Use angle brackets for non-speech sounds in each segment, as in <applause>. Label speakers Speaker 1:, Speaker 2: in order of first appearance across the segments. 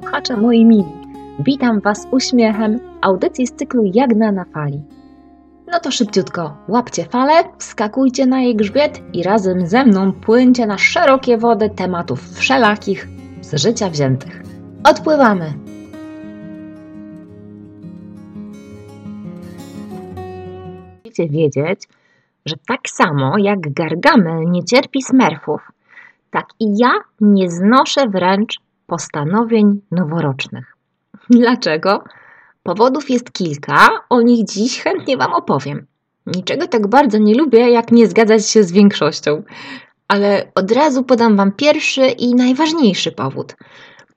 Speaker 1: słuchacze moi mili. Witam Was uśmiechem audycji z cyklu Jagna na fali. No to szybciutko, łapcie falę, wskakujcie na jej grzbiet i razem ze mną płyńcie na szerokie wody tematów wszelakich z życia wziętych. Odpływamy! Musicie wiedzieć, że tak samo jak Gargamel nie cierpi smerfów, tak i ja nie znoszę wręcz postanowień noworocznych. Dlaczego? Powodów jest kilka, o nich dziś chętnie Wam opowiem. Niczego tak bardzo nie lubię, jak nie zgadzać się z większością. Ale od razu podam Wam pierwszy i najważniejszy powód.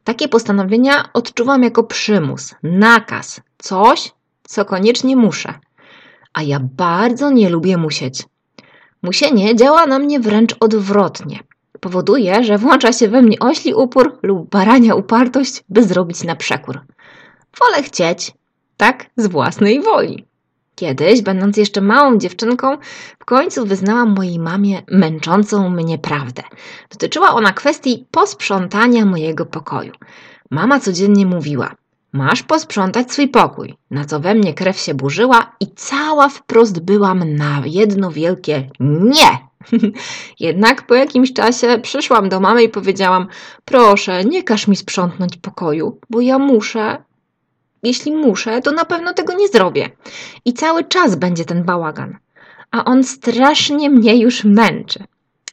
Speaker 1: Takie postanowienia odczuwam jako przymus, nakaz, coś, co koniecznie muszę. A ja bardzo nie lubię musieć. Musienie działa na mnie wręcz odwrotnie powoduje, że włącza się we mnie ośli upór lub barania upartość, by zrobić na przekór. Wolę chcieć, tak, z własnej woli. Kiedyś, będąc jeszcze małą dziewczynką, w końcu wyznałam mojej mamie męczącą mnie prawdę. Dotyczyła ona kwestii posprzątania mojego pokoju. Mama codziennie mówiła: Masz posprzątać swój pokój, na co we mnie krew się burzyła i cała wprost byłam na jedno wielkie nie. <laughs> Jednak po jakimś czasie przyszłam do mamy i powiedziałam: Proszę, nie każ mi sprzątnąć pokoju, bo ja muszę. Jeśli muszę, to na pewno tego nie zrobię. I cały czas będzie ten bałagan. A on strasznie mnie już męczy.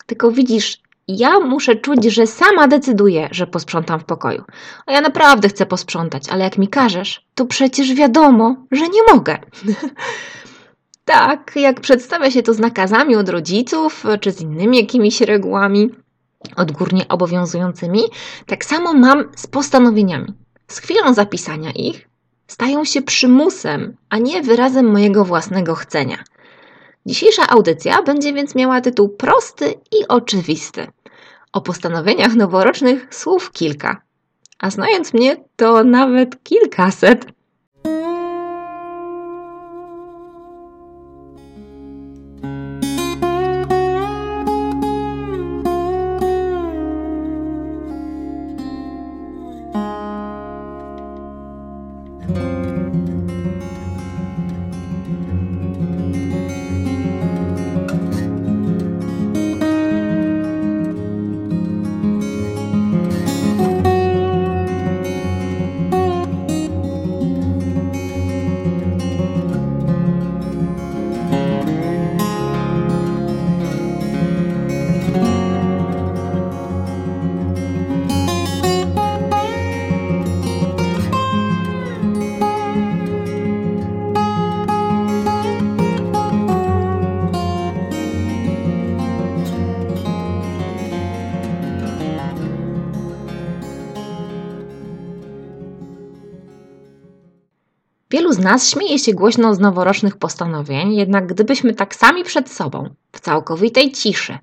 Speaker 1: Tylko widzisz, ja muszę czuć, że sama decyduję, że posprzątam w pokoju. A ja naprawdę chcę posprzątać, ale jak mi każesz, to przecież wiadomo, że nie mogę. <laughs> Tak, jak przedstawia się to z nakazami od rodziców, czy z innymi jakimiś regułami odgórnie obowiązującymi, tak samo mam z postanowieniami. Z chwilą zapisania ich stają się przymusem, a nie wyrazem mojego własnego chcenia. Dzisiejsza audycja będzie więc miała tytuł prosty i oczywisty. O postanowieniach noworocznych słów kilka, a znając mnie, to nawet kilkaset. Wielu z nas śmieje się głośno z noworocznych postanowień, jednak gdybyśmy tak sami przed sobą, w całkowitej ciszy,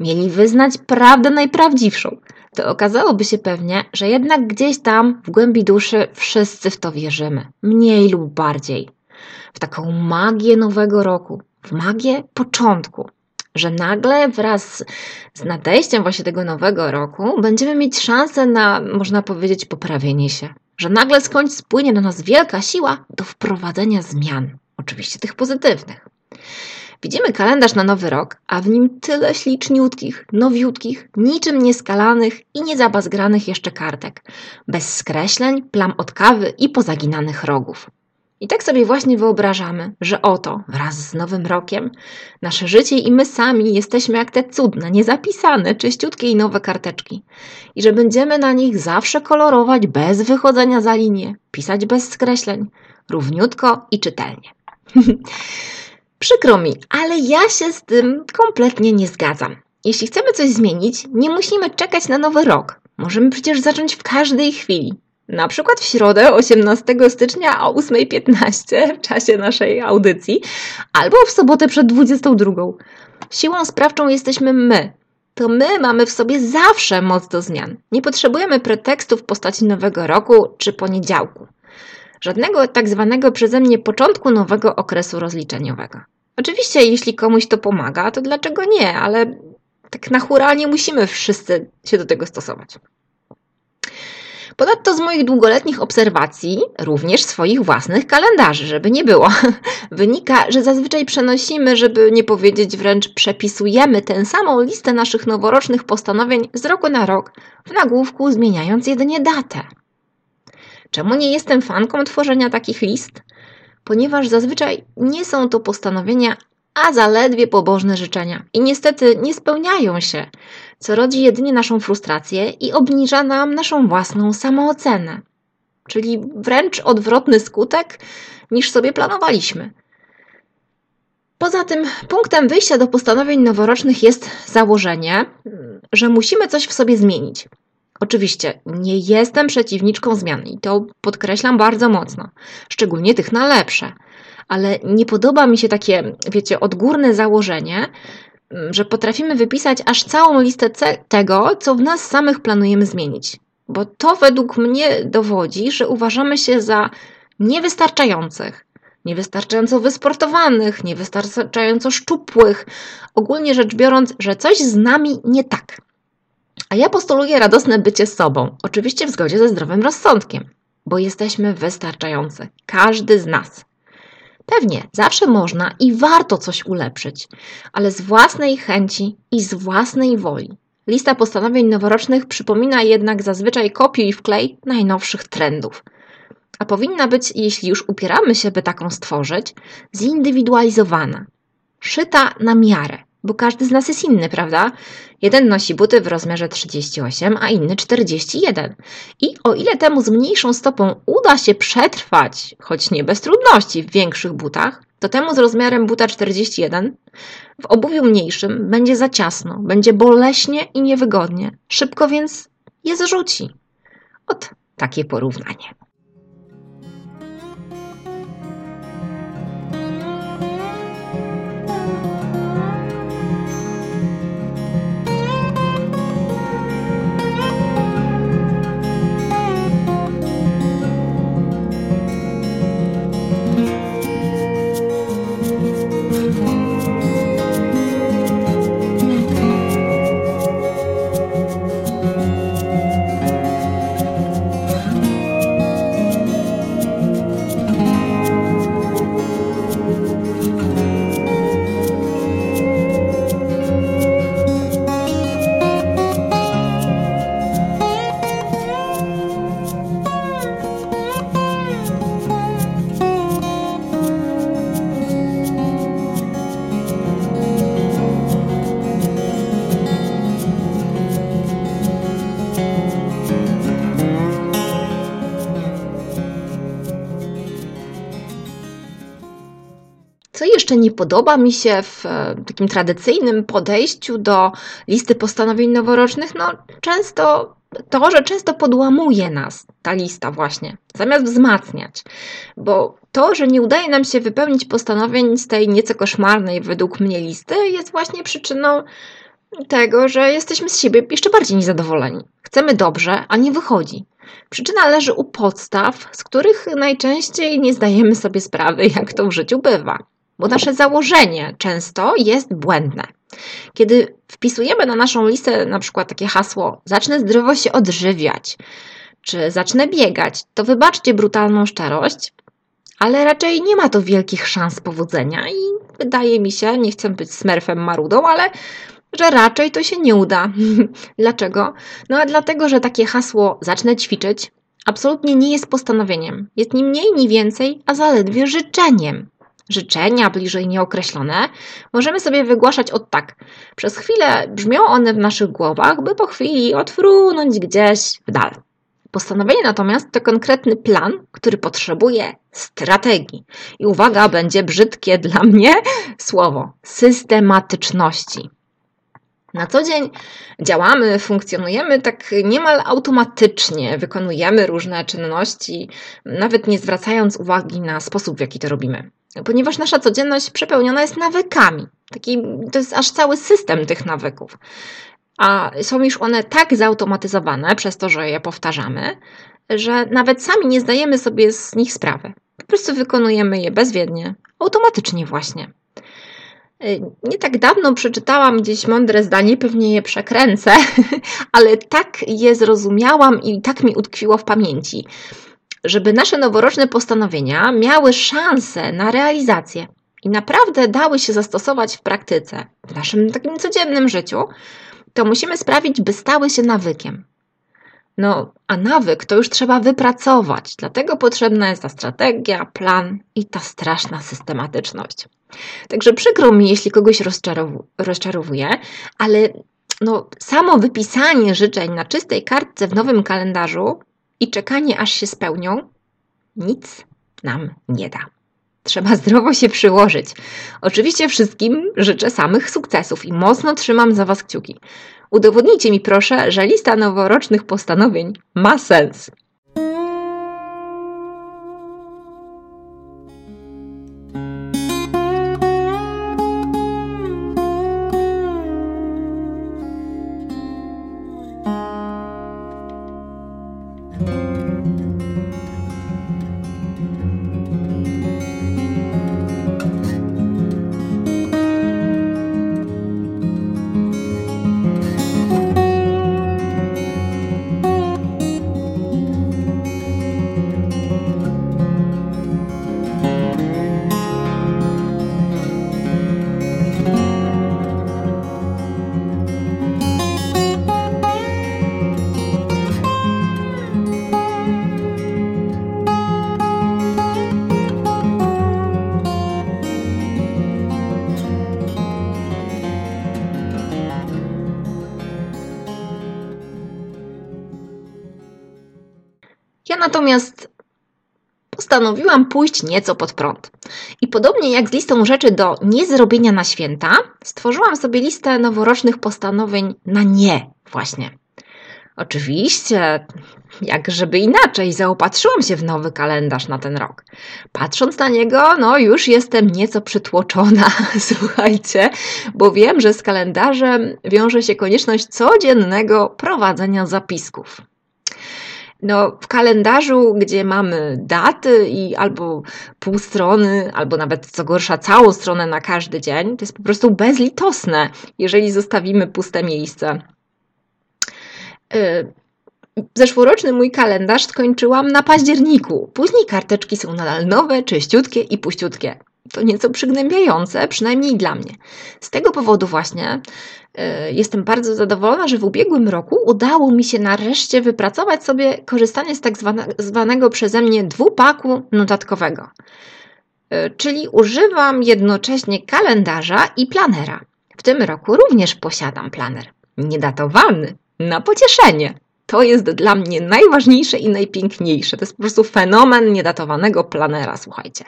Speaker 1: mieli wyznać prawdę najprawdziwszą, to okazałoby się pewnie, że jednak gdzieś tam w głębi duszy wszyscy w to wierzymy, mniej lub bardziej. W taką magię nowego roku, w magię początku, że nagle wraz z nadejściem właśnie tego nowego roku będziemy mieć szansę na, można powiedzieć, poprawienie się, że nagle skądś spłynie na nas wielka siła do wprowadzenia zmian, oczywiście tych pozytywnych. Widzimy kalendarz na nowy rok, a w nim tyle śliczniutkich, nowiutkich, niczym nieskalanych i niezabazgranych jeszcze kartek, bez skreśleń, plam od kawy i pozaginanych rogów. I tak sobie właśnie wyobrażamy, że oto, wraz z Nowym Rokiem, nasze życie i my sami jesteśmy jak te cudne, niezapisane, czyściutkie i nowe karteczki. I że będziemy na nich zawsze kolorować bez wychodzenia za linię, pisać bez skreśleń, równiutko i czytelnie. <laughs> Przykro mi, ale ja się z tym kompletnie nie zgadzam. Jeśli chcemy coś zmienić, nie musimy czekać na nowy rok. Możemy przecież zacząć w każdej chwili. Na przykład w środę 18 stycznia o 8.15 w czasie naszej audycji, albo w sobotę przed 22. Siłą sprawczą jesteśmy my. To my mamy w sobie zawsze moc do zmian. Nie potrzebujemy pretekstu w postaci nowego roku czy poniedziałku. Żadnego tak zwanego przeze mnie początku nowego okresu rozliczeniowego. Oczywiście, jeśli komuś to pomaga, to dlaczego nie, ale tak naturalnie musimy wszyscy się do tego stosować. Ponadto z moich długoletnich obserwacji, również swoich własnych kalendarzy, żeby nie było, <laughs> wynika, że zazwyczaj przenosimy, żeby nie powiedzieć wręcz przepisujemy tę samą listę naszych noworocznych postanowień z roku na rok, w nagłówku zmieniając jedynie datę. Czemu nie jestem fanką tworzenia takich list? Ponieważ zazwyczaj nie są to postanowienia, a zaledwie pobożne życzenia i niestety nie spełniają się, co rodzi jedynie naszą frustrację i obniża nam naszą własną samoocenę. Czyli wręcz odwrotny skutek niż sobie planowaliśmy. Poza tym, punktem wyjścia do postanowień noworocznych jest założenie, że musimy coś w sobie zmienić. Oczywiście nie jestem przeciwniczką zmian i to podkreślam bardzo mocno, szczególnie tych na lepsze, ale nie podoba mi się takie, wiecie, odgórne założenie, mm, że potrafimy wypisać aż całą listę tego, co w nas samych planujemy zmienić. Bo to według mnie dowodzi, że uważamy się za niewystarczających, niewystarczająco wysportowanych, niewystarczająco szczupłych, ogólnie rzecz biorąc, że coś z nami nie tak. A ja postuluję radosne bycie sobą, oczywiście w zgodzie ze zdrowym rozsądkiem, bo jesteśmy wystarczający, każdy z nas. Pewnie, zawsze można i warto coś ulepszyć, ale z własnej chęci i z własnej woli. Lista postanowień noworocznych przypomina jednak zazwyczaj kopiuj i wklej najnowszych trendów. A powinna być, jeśli już upieramy się, by taką stworzyć, zindywidualizowana, szyta na miarę, bo każdy z nas jest inny, prawda? Jeden nosi buty w rozmiarze 38, a inny 41. I o ile temu z mniejszą stopą uda się przetrwać, choć nie bez trudności, w większych butach, to temu z rozmiarem buta 41 w obuwiu mniejszym będzie za ciasno, będzie boleśnie i niewygodnie. Szybko więc je zrzuci. Ot takie porównanie. Jeszcze nie podoba mi się w e, takim tradycyjnym podejściu do listy postanowień noworocznych? No, często to, że często podłamuje nas ta lista właśnie, zamiast wzmacniać. Bo to, że nie udaje nam się wypełnić postanowień z tej nieco koszmarnej według mnie listy, jest właśnie przyczyną tego, że jesteśmy z siebie jeszcze bardziej niezadowoleni. Chcemy dobrze, a nie wychodzi. Przyczyna leży u podstaw, z których najczęściej nie zdajemy sobie sprawy, jak to w życiu bywa bo nasze założenie często jest błędne. Kiedy wpisujemy na naszą listę na przykład takie hasło zacznę zdrowo się odżywiać, czy zacznę biegać, to wybaczcie brutalną szczerość, ale raczej nie ma to wielkich szans powodzenia i wydaje mi się, nie chcę być smerfem marudą, ale że raczej to się nie uda. <laughs> Dlaczego? No a dlatego, że takie hasło zacznę ćwiczyć absolutnie nie jest postanowieniem. Jest ni mniej, ni więcej, a zaledwie życzeniem życzenia bliżej nieokreślone, możemy sobie wygłaszać od tak. Przez chwilę brzmią one w naszych głowach, by po chwili odfrunąć gdzieś w dal. Postanowienie natomiast to konkretny plan, który potrzebuje strategii. I uwaga, będzie brzydkie <laughs> dla mnie słowo systematyczności. Na co dzień działamy, funkcjonujemy tak niemal automatycznie, wykonujemy różne czynności, nawet nie zwracając uwagi na sposób, w jaki to robimy ponieważ nasza codzienność przepełniona jest nawykami. Taki, to jest aż cały system tych nawyków. A są już one tak zautomatyzowane przez to, że je powtarzamy, że nawet sami nie zdajemy sobie z nich sprawy. Po prostu wykonujemy je bezwiednie, automatycznie właśnie. Nie tak dawno przeczytałam gdzieś mądre zdanie, pewnie je przekręcę, <laughs> ale tak je zrozumiałam i tak mi utkwiło w pamięci, żeby nasze noworoczne postanowienia miały szansę na realizację i naprawdę dały się zastosować w praktyce, w naszym takim codziennym życiu, to musimy sprawić, by stały się nawykiem. No, a nawyk to już trzeba wypracować, dlatego potrzebna jest ta strategia, plan i ta straszna systematyczność. Także przykro mi, jeśli kogoś rozczarow rozczarowuje, ale no, samo wypisanie życzeń na czystej kartce w nowym kalendarzu i czekanie aż się spełnią, nic nam nie da. Trzeba zdrowo się przyłożyć. Oczywiście wszystkim życzę samych sukcesów i mocno trzymam za Was kciuki. Udowodnijcie mi proszę, że lista noworocznych postanowień ma sens. Natomiast postanowiłam pójść nieco pod prąd. I podobnie jak z listą rzeczy do niezrobienia na święta, stworzyłam sobie listę noworocznych postanowień na nie właśnie. Oczywiście, jak żeby inaczej, zaopatrzyłam się w nowy kalendarz na ten rok. Patrząc na niego, no już jestem nieco przytłoczona, <laughs> słuchajcie, bo wiem, że z kalendarzem wiąże się konieczność codziennego prowadzenia zapisków. No, w kalendarzu, gdzie mamy daty i albo pół strony, albo nawet co gorsza, całą stronę na każdy dzień, to jest po prostu bezlitosne, jeżeli zostawimy puste miejsce. Y, zeszłoroczny mój kalendarz skończyłam na październiku. Później karteczki są nadal nowe, czyściutkie i puściutkie to nieco przygnębiające, przynajmniej dla mnie. Z tego powodu właśnie y, jestem bardzo zadowolona, że w ubiegłym roku udało mi się nareszcie wypracować sobie korzystanie z tak zwanego przeze mnie dwupaku notatkowego. Y, czyli używam jednocześnie kalendarza i planera. W tym roku również posiadam planer. Niedatowany, na pocieszenie. To jest dla mnie najważniejsze i najpiękniejsze. To jest po prostu fenomen niedatowanego planera, słuchajcie.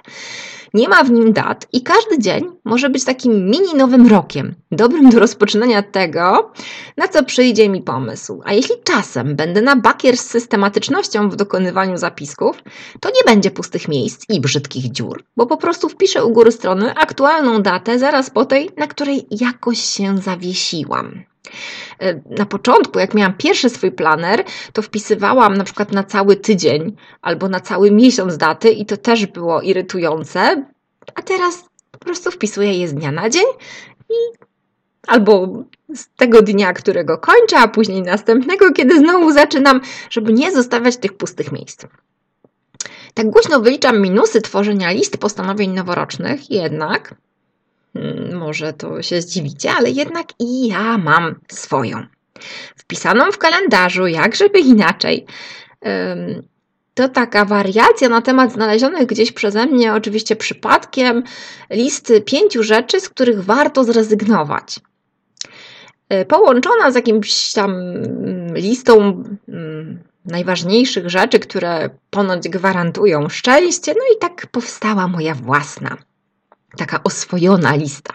Speaker 1: Nie ma w nim dat i każdy dzień może być takim mini nowym rokiem, dobrym do rozpoczynania tego, na co przyjdzie mi pomysł. A jeśli czasem będę na bakier z systematycznością w dokonywaniu zapisków, to nie będzie pustych miejsc i brzydkich dziur, bo po prostu wpiszę u góry strony aktualną datę zaraz po tej, na której jakoś się zawiesiłam. Na początku, jak miałam pierwszy swój planer, to wpisywałam na przykład na cały tydzień albo na cały miesiąc daty i to też było irytujące, a teraz po prostu wpisuję je z dnia na dzień i albo z tego dnia, którego kończę, a później następnego, kiedy znowu zaczynam, żeby nie zostawiać tych pustych miejsc. Tak głośno wyliczam minusy tworzenia list postanowień noworocznych, jednak może to się zdziwicie, ale jednak i ja mam swoją. Wpisaną w kalendarzu, jak żeby inaczej. To taka wariacja na temat znalezionych gdzieś przeze mnie, oczywiście przypadkiem, listy pięciu rzeczy, z których warto zrezygnować. E, połączona z jakimś tam mm, listą mm, najważniejszych rzeczy, które ponoć gwarantują szczęście, no i tak powstała moja własna taka oswojona lista.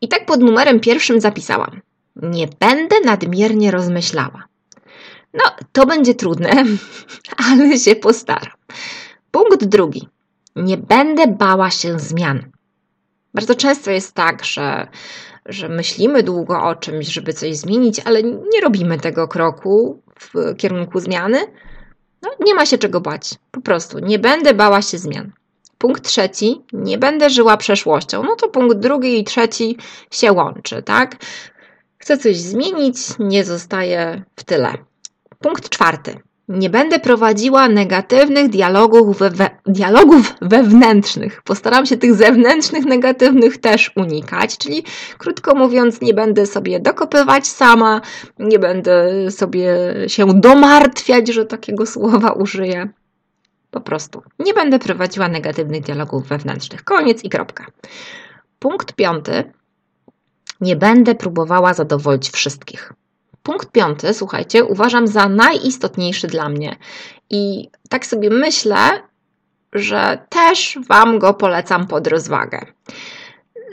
Speaker 1: I tak pod numerem pierwszym zapisałam: Nie będę nadmiernie rozmyślała. No, to będzie trudne, <laughs> ale się postaram. Punkt drugi. Nie będę bała się zmian. Bardzo często jest tak, że, że myślimy długo o czymś, żeby coś zmienić, ale nie robimy tego kroku w kierunku zmiany. No, nie ma się czego bać. Po prostu nie będę bała się zmian. Punkt trzeci, nie będę żyła przeszłością. No to punkt drugi i trzeci się łączy, tak? Chcę coś zmienić, nie zostaję w tyle. Punkt czwarty. Nie będę prowadziła negatywnych dialogów, we, dialogów wewnętrznych. Postaram się tych zewnętrznych, negatywnych też unikać, czyli krótko mówiąc, nie będę sobie dokopywać sama, nie będę sobie się domartwiać, że takiego słowa użyję. Po prostu nie będę prowadziła negatywnych dialogów wewnętrznych. Koniec i kropka. Punkt piąty. Nie będę próbowała zadowolić wszystkich. Punkt piąty, słuchajcie, uważam za najistotniejszy dla mnie. I tak sobie myślę, że też Wam go polecam pod rozwagę.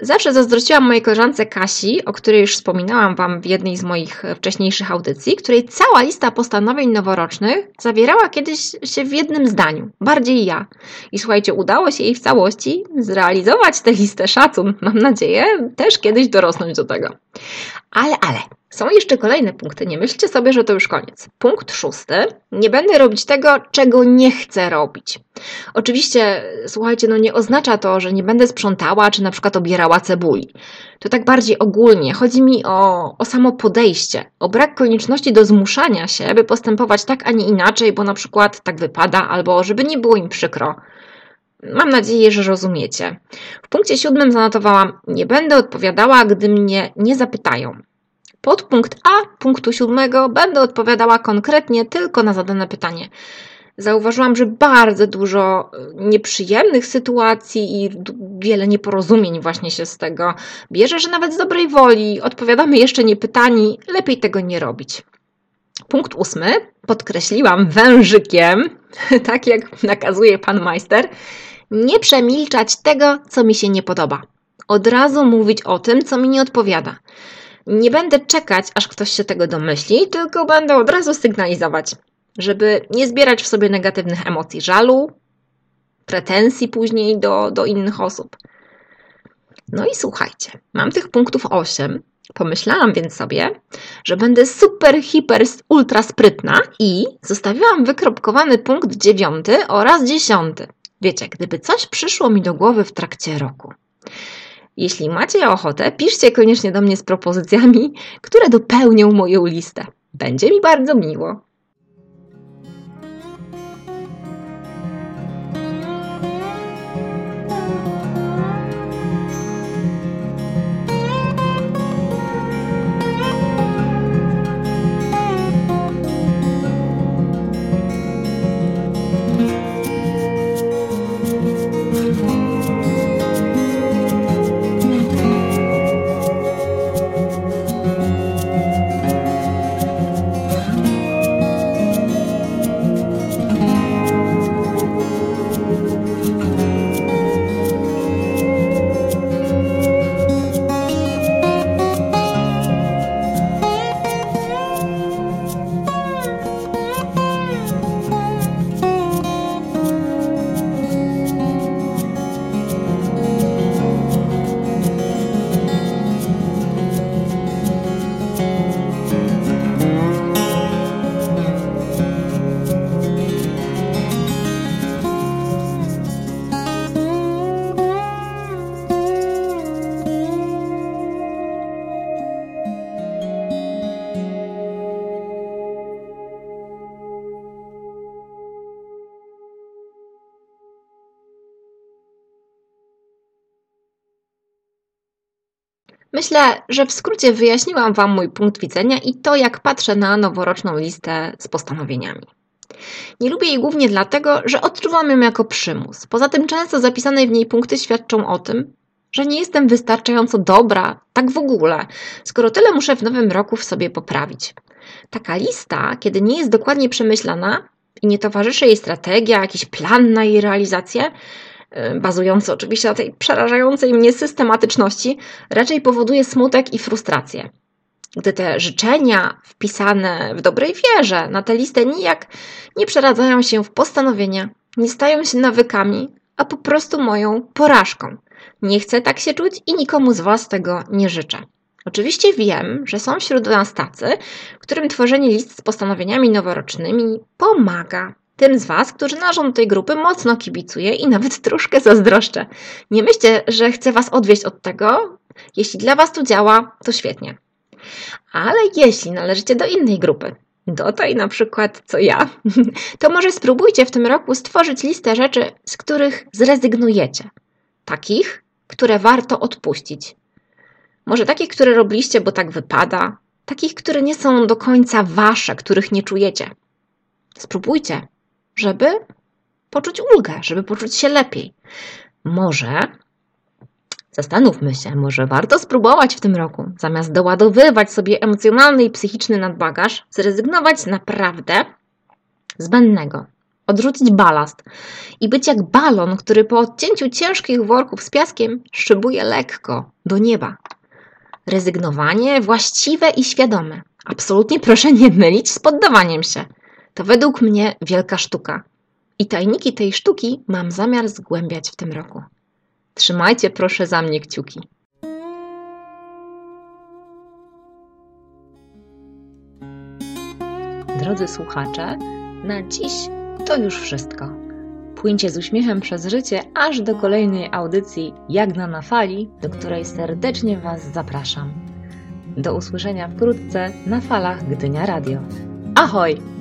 Speaker 1: Zawsze zazdrościłam mojej koleżance Kasi, o której już wspominałam Wam w jednej z moich wcześniejszych audycji, której cała lista postanowień noworocznych zawierała kiedyś się w jednym zdaniu. Bardziej ja. I słuchajcie, udało się jej w całości zrealizować tę listę szacun. Mam nadzieję też kiedyś dorosnąć do tego. Ale, ale, są jeszcze kolejne punkty, nie myślcie sobie, że to już koniec. Punkt szósty. Nie będę robić tego, czego nie chcę robić. Oczywiście, słuchajcie, no nie oznacza to, że nie będę sprzątała, czy na przykład obierała cebuli. To tak bardziej ogólnie. Chodzi mi o, o samo podejście, o brak konieczności do zmuszania się, by postępować tak, a nie inaczej, bo na przykład tak wypada, albo żeby nie było im przykro. Mam nadzieję, że rozumiecie. W punkcie siódmym zanotowałam: Nie będę odpowiadała, gdy mnie nie zapytają. Podpunkt A punktu siódmego będę odpowiadała konkretnie tylko na zadane pytanie. Zauważyłam, że bardzo dużo e, nieprzyjemnych sytuacji i wiele nieporozumień właśnie się z tego bierze, że nawet z dobrej woli odpowiadamy jeszcze niepytani, lepiej tego nie robić. Punkt ósmy podkreśliłam wężykiem, <laughs> tak jak nakazuje pan majster, nie przemilczać tego, co mi się nie podoba. Od razu mówić o tym, co mi nie odpowiada. Nie będę czekać, aż ktoś się tego domyśli, tylko będę od razu sygnalizować, żeby nie zbierać w sobie negatywnych emocji żalu, pretensji później do, do innych osób. No i słuchajcie, mam tych punktów 8. Pomyślałam więc sobie, że będę super, hiper, ultra sprytna i zostawiłam wykropkowany punkt 9 oraz 10. Wiecie, gdyby coś przyszło mi do głowy w trakcie roku. Jeśli macie ochotę, piszcie koniecznie do mnie z propozycjami, które dopełnią moją listę. Będzie mi bardzo miło. Myślę, że w skrócie wyjaśniłam Wam mój punkt widzenia i to, jak patrzę na noworoczną listę z postanowieniami. Nie lubię jej głównie dlatego, że odczuwam ją jako przymus. Poza tym często zapisane w niej punkty świadczą o tym, że nie jestem wystarczająco dobra, tak w ogóle, skoro tyle muszę w nowym roku w sobie poprawić. Taka lista, kiedy nie jest dokładnie przemyślana i nie towarzyszy jej strategia, jakiś plan na jej realizację, bazujący oczywiście na tej przerażającej mnie systematyczności, raczej powoduje smutek i frustrację. Gdy te życzenia wpisane w dobrej wierze na tę listę nijak nie przeradzają się w postanowienia, nie stają się nawykami, a po prostu moją porażką. Nie chcę tak się czuć i nikomu z Was tego nie życzę. Oczywiście wiem, że są wśród nas tacy, którym tworzenie list z postanowieniami noworocznymi pomaga, Tym z Was, którzy należą do tej grupy, mocno kibicuję i nawet troszkę zazdroszczę. Nie myślcie, że chcę Was odwieść od tego. Jeśli dla Was to działa, to świetnie. Ale jeśli należycie do innej grupy, do tej na przykład co ja, <laughs> to może spróbujcie w tym roku stworzyć listę rzeczy, z których zrezygnujecie. Takich, które warto odpuścić. Może takich, które robiliście, bo tak wypada, takich, które nie są do końca wasze, których nie czujecie. Spróbujcie, żeby poczuć ulgę, żeby poczuć się lepiej. Może zastanówmy się, może warto spróbować w tym roku, zamiast doładowywać sobie emocjonalny i psychiczny nadbagaż, zrezygnować z naprawdę zbędnego. Odrzucić balast i być jak balon, który po odcięciu ciężkich worków z piaskiem szybuje lekko do nieba. Rezygnowanie właściwe i świadome. Absolutnie proszę nie mylić z poddawaniem się. To według mnie wielka sztuka. I tajniki tej sztuki mam zamiar zgłębiać w tym roku. Trzymajcie proszę za mnie kciuki. Drodzy słuchacze, na dziś to już wszystko. Płyńcie z uśmiechem przez życie aż do kolejnej audycji Jagna na fali, do której serdecznie Was zapraszam. Do usłyszenia wkrótce na falach Gdynia Radio. Ahoj!